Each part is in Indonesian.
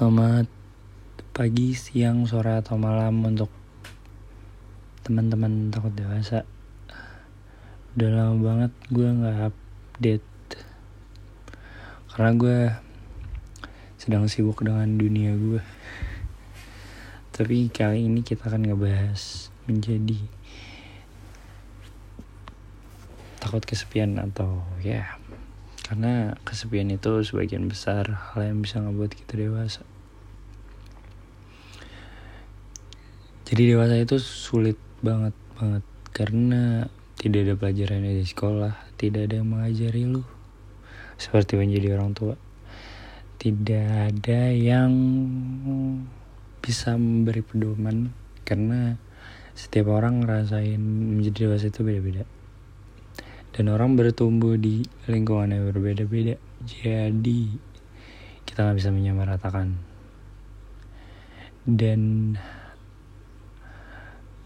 Selamat pagi, siang, sore, atau malam untuk teman-teman takut dewasa. Udah lama banget gue nggak update karena gue sedang sibuk dengan dunia gue. Tapi kali ini kita akan ngebahas menjadi takut kesepian atau ya karena kesepian itu sebagian besar hal yang bisa ngebuat kita dewasa. Jadi dewasa itu sulit banget banget. Karena tidak ada pelajaran di sekolah tidak ada yang mengajari lu. Seperti menjadi orang tua. Tidak ada yang bisa memberi pedoman. Karena setiap orang ngerasain menjadi dewasa itu beda-beda dan orang bertumbuh di lingkungan yang berbeda-beda. Jadi kita nggak bisa menyamaratakan. Dan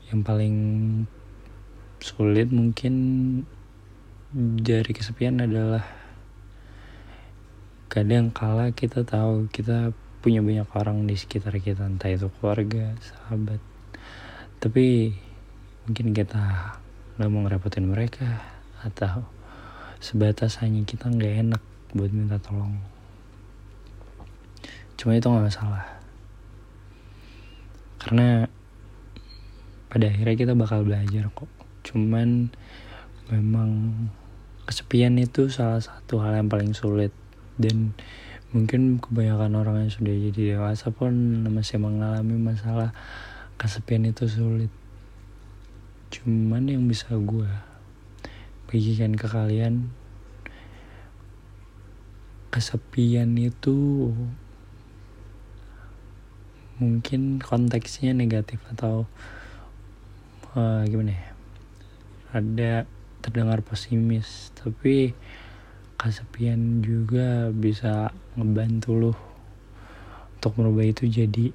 yang paling sulit mungkin dari kesepian adalah kadang kala kita tahu kita punya banyak orang di sekitar kita entah itu keluarga sahabat. Tapi mungkin kita nggak mau ngerepotin mereka atau sebatas hanya kita nggak enak buat minta tolong. Cuma itu nggak masalah. Karena pada akhirnya kita bakal belajar kok. Cuman memang kesepian itu salah satu hal yang paling sulit. Dan mungkin kebanyakan orang yang sudah jadi dewasa pun masih mengalami masalah kesepian itu sulit. Cuman yang bisa gue bagikan ke kalian. Kesepian itu mungkin konteksnya negatif atau uh, gimana ya? Ada terdengar pesimis tapi kesepian juga bisa ngebantu lo untuk merubah itu jadi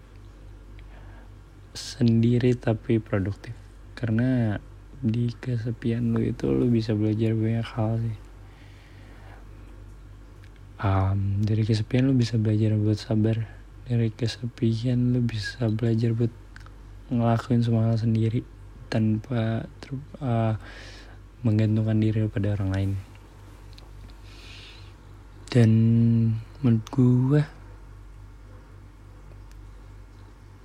sendiri tapi produktif. Karena di kesepian lu itu lu bisa belajar banyak hal sih. Um, dari kesepian lu bisa belajar buat sabar. Dari kesepian lu bisa belajar buat ngelakuin semua hal sendiri tanpa ter, uh, menggantungkan diri pada orang lain. Dan menurut gue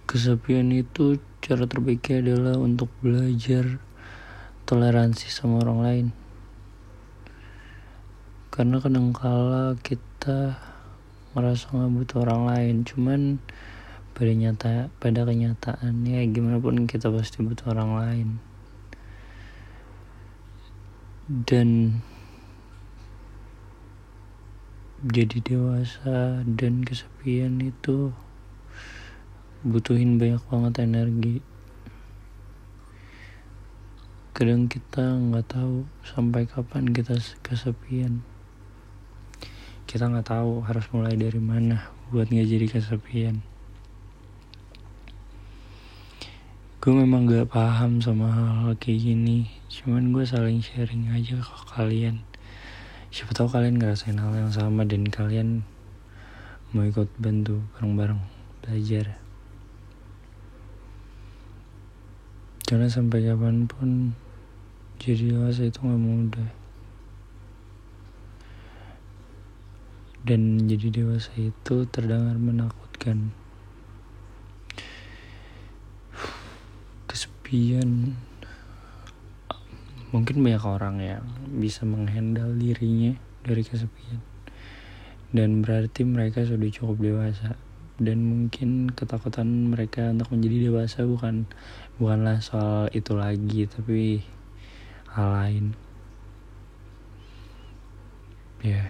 kesepian itu cara terbaiknya adalah untuk belajar toleransi sama orang lain. Karena kadangkala kita merasa nggak butuh orang lain cuman pada nyata pada kenyataannya gimana pun kita pasti butuh orang lain. Dan jadi dewasa dan kesepian itu butuhin banyak banget energi kadang kita nggak tahu sampai kapan kita kesepian. Kita nggak tahu harus mulai dari mana buat nggak jadi kesepian. Gue memang gak paham sama hal-hal kayak gini cuman gue saling sharing aja ke kalian. Siapa tahu kalian ngerasain hal yang sama dan kalian mau ikut bantu bareng-bareng belajar. Karena sampai kapan pun jadi dewasa itu gak mudah. Dan jadi dewasa itu terdengar menakutkan. Kesepian. Mungkin banyak orang yang bisa menghandle dirinya dari kesepian. Dan berarti mereka sudah cukup dewasa. Dan mungkin ketakutan mereka untuk menjadi dewasa bukan bukanlah soal itu lagi tapi hal lain ya yeah.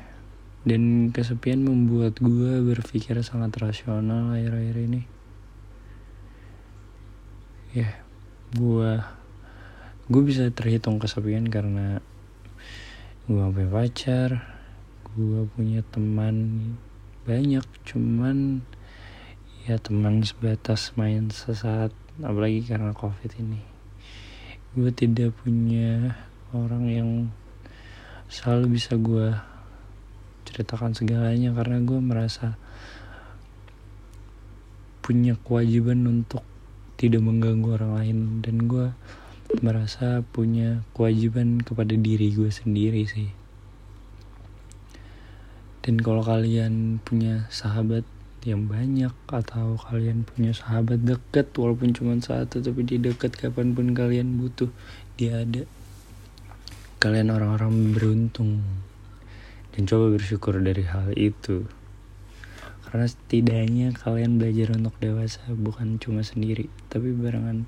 dan kesepian membuat gue berpikir sangat rasional akhir-akhir ini ya yeah. gue gue bisa terhitung kesepian karena gue punya pacar gue punya teman banyak cuman ya teman sebatas main sesaat apalagi karena covid ini gue tidak punya orang yang selalu bisa gue ceritakan segalanya karena gue merasa punya kewajiban untuk tidak mengganggu orang lain dan gue merasa punya kewajiban kepada diri gue sendiri sih. Dan kalau kalian punya sahabat yang banyak atau kalian punya sahabat deket walaupun cuma satu tapi di deket kapan pun kalian butuh dia ada. Kalian orang-orang beruntung. Dan coba bersyukur dari hal itu. Karena setidaknya kalian belajar untuk dewasa bukan cuma sendiri tapi barengan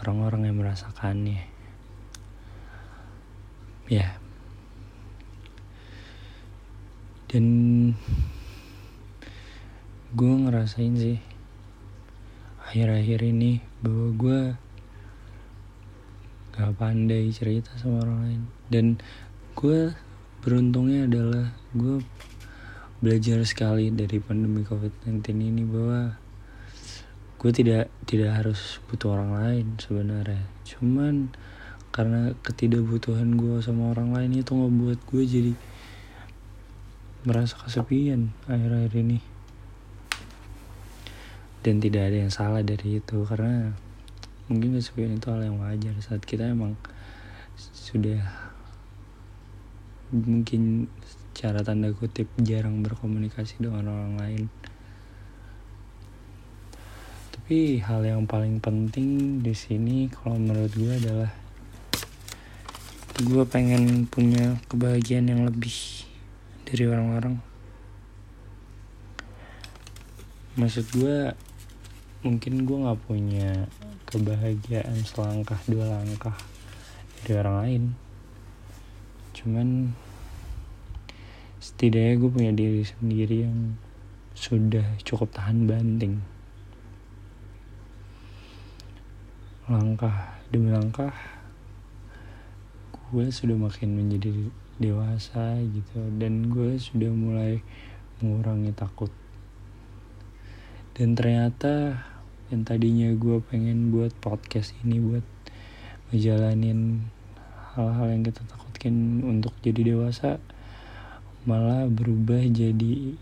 orang-orang yang merasakannya. Ya. Dan gue ngerasain sih akhir-akhir ini bahwa gue gak pandai cerita sama orang lain. Dan gue beruntungnya adalah gue belajar sekali dari pandemi covid-19 ini bahwa gue tidak tidak harus butuh orang lain sebenarnya. Cuman karena ketidakbutuhan gue sama orang lain itu ngebuat gue jadi merasa kesepian akhir-akhir ini dan tidak ada yang salah dari itu karena mungkin kesepian itu hal yang wajar. Saat kita emang sudah mungkin cara tanda kutip jarang berkomunikasi dengan orang lain. Tapi hal yang paling penting di sini kalau menurut gue adalah gue pengen punya kebahagiaan yang lebih dari orang-orang. Maksud gue mungkin gue nggak punya kebahagiaan selangkah dua langkah dari orang lain. Cuman setidaknya gue punya diri sendiri yang sudah cukup tahan banting. Langkah demi langkah gue sudah makin menjadi dewasa gitu dan gue sudah mulai mengurangi takut. Dan ternyata yang tadinya gue pengen buat podcast ini buat ngejalanin hal-hal yang kita takutkan untuk jadi dewasa malah berubah jadi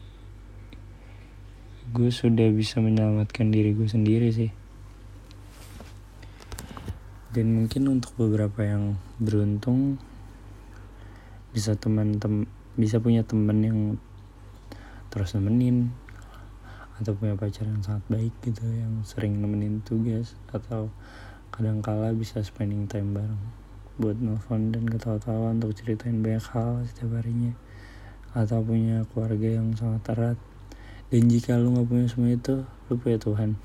gue sudah bisa menyelamatkan diri gue sendiri sih. Dan mungkin untuk beberapa yang beruntung bisa teman tem bisa punya teman yang terus nemenin atau punya pacar yang sangat baik gitu yang sering nemenin tugas atau kadang-kala bisa spending time bareng buat nelfon dan ketawa-tawa untuk ceritain banyak hal setiap harinya. Atau punya keluarga yang sangat erat. Dan jika lu nggak punya semua itu lu punya Tuhan.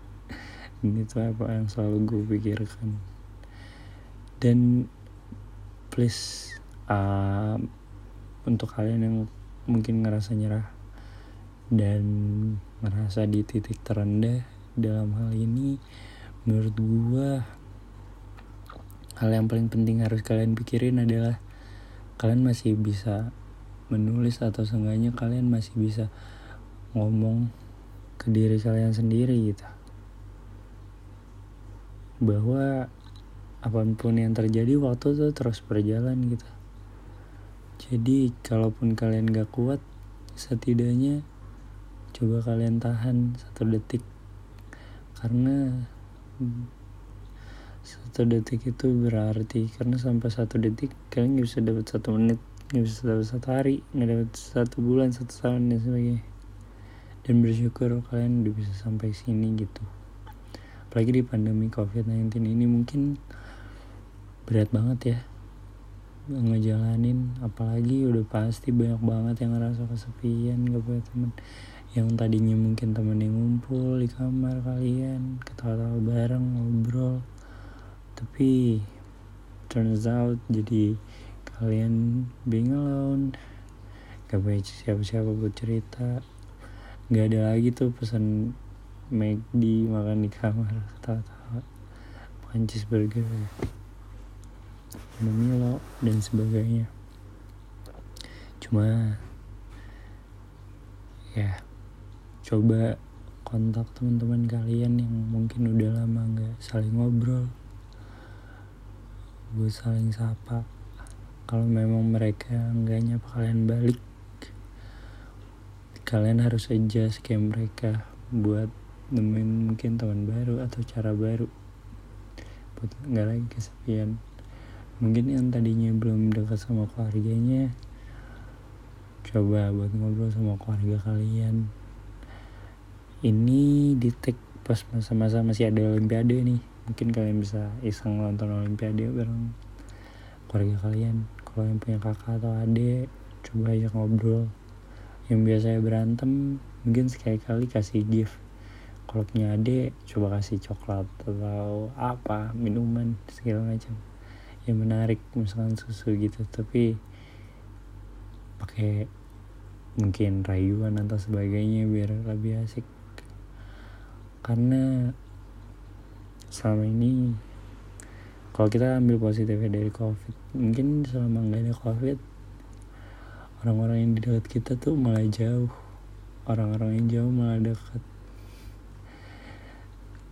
Dan itu apa yang selalu gue pikirkan. Dan please uh, untuk kalian yang mungkin ngerasa nyerah dan merasa di titik terendah dalam hal ini menurut gua hal yang paling penting harus kalian pikirin adalah kalian masih bisa menulis atau seenggaknya kalian masih bisa ngomong ke diri kalian sendiri gitu. Bahwa apa pun yang terjadi waktu itu terus berjalan gitu. Jadi kalaupun kalian gak kuat setidaknya coba kalian tahan satu detik. Karena satu detik itu berarti karena sampai satu detik kalian nggak bisa dapat satu menit nggak bisa dapat satu hari nggak dapat satu bulan satu tahun dan sebagainya. Dan bersyukur kalian udah bisa sampai sini gitu. Apalagi di pandemi covid-19 ini mungkin berat banget ya ngejalanin. Apalagi udah pasti banyak banget yang ngerasa kesepian gak punya temen yang tadinya mungkin temen yang ngumpul di kamar kalian ketawa-tawa bareng ngobrol. Tapi turns out jadi kalian being alone. Gak punya siapa-siapa buat cerita. Gak ada lagi tuh pesan di makan di kamar ketawa-tawa. Makan cheeseburger minum Milo dan sebagainya. Cuma ya coba kontak teman-teman kalian yang mungkin udah lama nggak saling ngobrol gue saling sapa. Kalau memang mereka nggak nyapa kalian balik. Kalian harus adjust kayak mereka buat nemuin mungkin teman baru atau cara baru buat nggak lagi kesepian. Mungkin yang tadinya belum dekat sama keluarganya coba buat ngobrol sama keluarga kalian ini di tag pas masa-masa masih ada olimpiade nih. Mungkin kalian bisa iseng nonton olimpiade bareng keluarga kalian. Kalau yang punya kakak atau adik coba aja ngobrol. Yang biasanya berantem mungkin sekali-kali kasih gift. Kalau punya adik coba kasih coklat atau apa minuman segala macam. Yang menarik misalkan susu gitu. Tapi pakai mungkin rayuan atau sebagainya biar lebih asik karena selama ini kalau kita ambil positifnya dari covid mungkin selama nggak ada covid orang-orang yang di dekat kita tuh malah jauh. Orang-orang yang jauh malah dekat.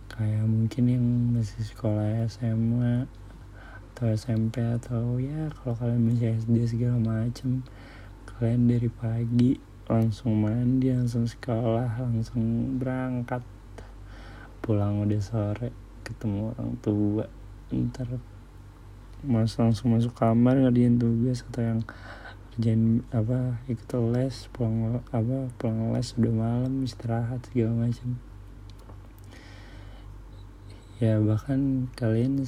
Kayak mungkin yang masih sekolah SMA atau SMP atau ya kalau kalian masih SD segala macem kalian dari pagi langsung mandi langsung sekolah langsung berangkat pulang udah sore ketemu orang tua. Ntar mas langsung masuk kamar ngerjain tugas atau yang kerjain apa ikut les pulang apa pulang les udah malam istirahat segala macam ya bahkan kalian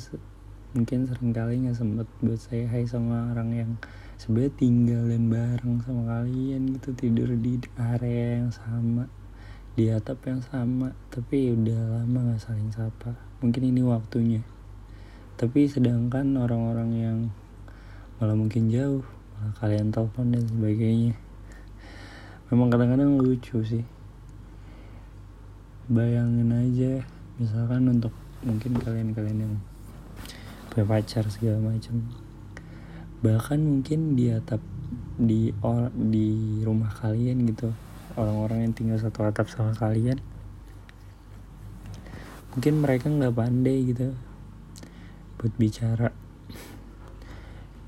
mungkin sering kali nggak sempet buat saya hai sama orang yang sebenarnya tinggal dan bareng sama kalian gitu tidur di area yang sama di atap yang sama tapi udah lama nggak saling sapa. Mungkin ini waktunya. Tapi sedangkan orang-orang yang malah mungkin jauh malah kalian telepon dan sebagainya. Memang kadang-kadang lucu sih. Bayangin aja misalkan untuk mungkin kalian-kalian yang punya pacar segala macam. Bahkan mungkin di atap di or di rumah kalian gitu orang-orang yang tinggal satu atap sama kalian. Mungkin mereka nggak pandai gitu buat bicara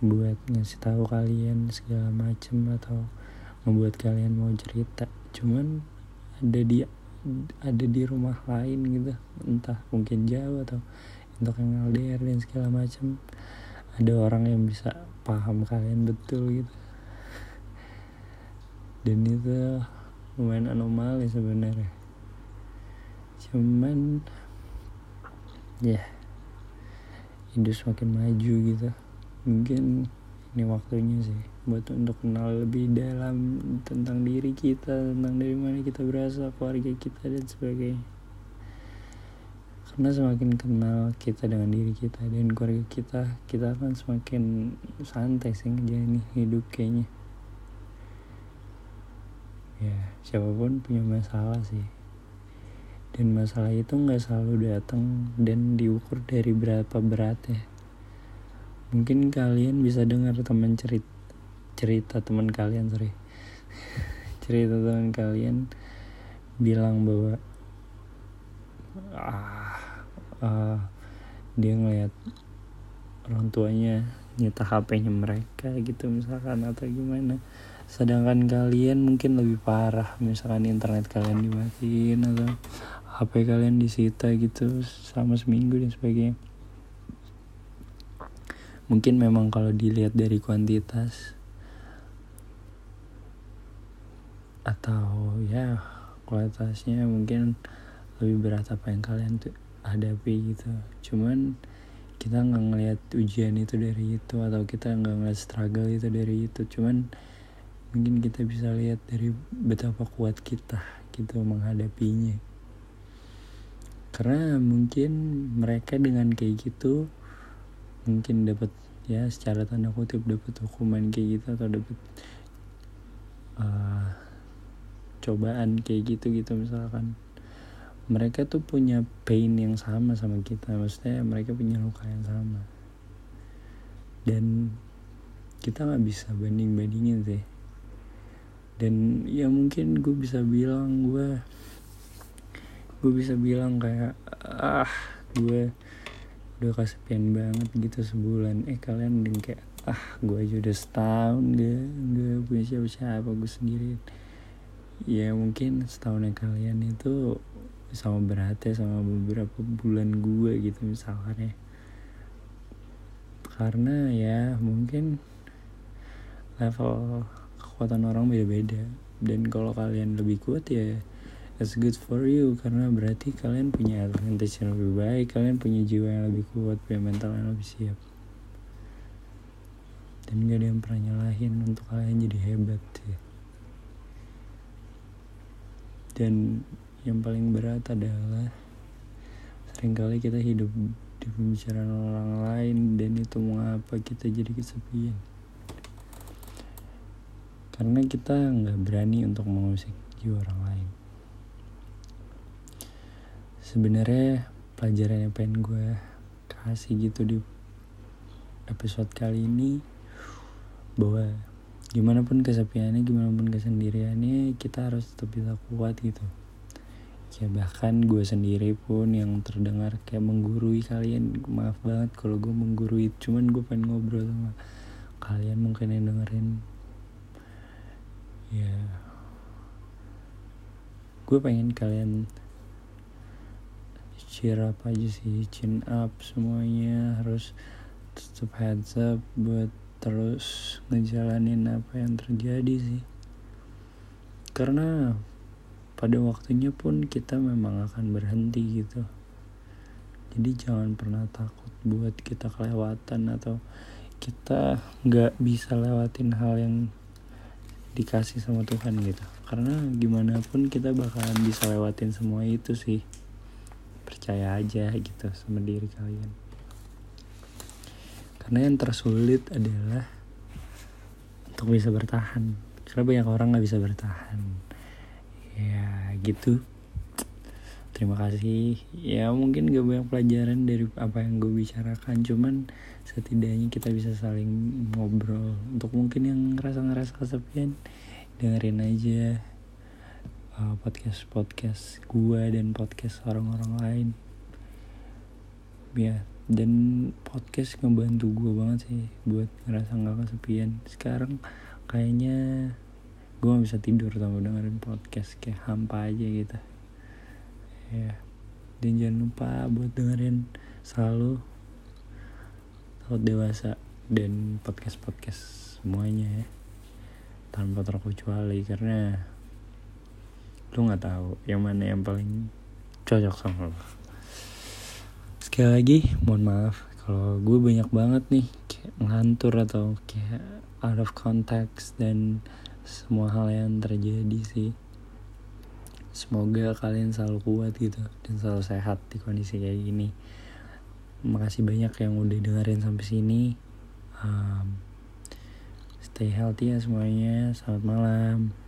buat ngasih tahu kalian segala macem atau membuat kalian mau cerita. Cuman ada di ada di rumah lain gitu entah mungkin jauh atau untuk yang LDR dan segala macam ada orang yang bisa paham kalian betul gitu. Dan itu lumayan anomali sebenarnya. Cuman ya hidup semakin maju gitu. Mungkin ini waktunya sih buat untuk kenal lebih dalam tentang diri kita tentang dari mana kita berasal keluarga kita dan sebagainya. Karena semakin kenal kita dengan diri kita dan keluarga kita kita akan semakin santai sih ngejalanin hidup kayaknya ya siapa pun punya masalah sih. Dan masalah itu nggak selalu datang dan diukur dari berapa beratnya mungkin kalian bisa dengar teman cerita cerita teman kalian sorry. Cerita teman kalian bilang bahwa ah uh, dia ngeliat orang tuanya nyita HP-nya mereka gitu misalkan atau gimana. Sedangkan kalian mungkin lebih parah misalkan internet kalian dimatiin atau HP kalian disita gitu sama seminggu dan sebagainya. Mungkin memang kalau dilihat dari kuantitas atau ya kualitasnya mungkin lebih berat apa yang kalian tuh hadapi gitu. Cuman kita nggak ngelihat ujian itu dari itu atau kita nggak ngeliat struggle itu dari itu. Cuman mungkin kita bisa lihat dari betapa kuat kita gitu menghadapinya. Karena mungkin mereka dengan kayak gitu mungkin dapat ya secara tanda kutip dapat hukuman kayak gitu atau dapat uh, cobaan kayak gitu gitu misalkan mereka tuh punya pain yang sama sama kita. Maksudnya mereka punya luka yang sama. Dan kita nggak bisa banding bandingin sih. Dan ya mungkin gue bisa bilang gue gue bisa bilang kayak ah gue udah kesepian banget gitu sebulan. Eh kalian udah kayak ah gue aja udah setahun gak gak punya siapa siapa gue sendiri. Ya mungkin setahunnya kalian itu sama beratnya sama beberapa bulan gue gitu misalkan ya. Karena ya mungkin level kekuatan orang beda-beda. Dan kalau kalian lebih kuat ya it's good for you. Karena berarti kalian punya advantage yang lebih baik kalian punya jiwa yang lebih kuat punya mental yang lebih siap. Dan gak ada yang pernah nyalahin untuk kalian jadi hebat sih dan yang paling berat adalah sering kali kita hidup di pembicaraan orang lain dan itu mengapa kita jadi kesepian. Karena kita nggak berani untuk mengusik jiwa orang lain. Sebenarnya pelajaran yang pengen gue kasih gitu di episode kali ini bahwa gimana pun kesepiannya gimana pun kesendiriannya kita harus tetap bisa kuat gitu ya bahkan gue sendiri pun yang terdengar kayak menggurui kalian. Maaf banget kalau gue menggurui cuman gue pengen ngobrol sama kalian mungkin yang dengerin. Ya. Gue pengen kalian cheer up aja sih chin up semuanya. Harus tetap heads up buat terus ngejalanin apa yang terjadi sih. Karena pada waktunya pun kita memang akan berhenti gitu. Jadi jangan pernah takut buat kita kelewatan atau kita nggak bisa lewatin hal yang dikasih sama Tuhan gitu. Karena gimana pun kita bakalan bisa lewatin semua itu sih. Percaya aja gitu sama diri kalian. Karena yang tersulit adalah untuk bisa bertahan. Karena banyak orang nggak bisa bertahan ya gitu. Terima kasih. Ya mungkin gak banyak pelajaran dari apa yang gue bicarakan cuman setidaknya kita bisa saling ngobrol. Untuk mungkin yang ngerasa ngerasa kesepian dengerin aja uh, podcast podcast gue dan podcast orang-orang lain. Ya dan podcast ngebantu gue banget sih buat ngerasa nggak kesepian. Sekarang kayaknya gue gak bisa tidur sama dengerin podcast kayak hampa aja gitu. Ya dan jangan lupa buat dengerin selalu Laut Dewasa dan podcast-podcast semuanya ya. Tanpa terkecuali karena lu nggak tahu yang mana yang paling cocok sama lo sekali lagi mohon maaf kalau gue banyak banget nih kayak ngantur atau kayak out of context dan semua hal yang terjadi sih. Semoga kalian selalu kuat gitu dan selalu sehat di kondisi kayak gini. Makasih banyak yang udah dengerin sampai sini. Um, stay healthy ya semuanya. Selamat malam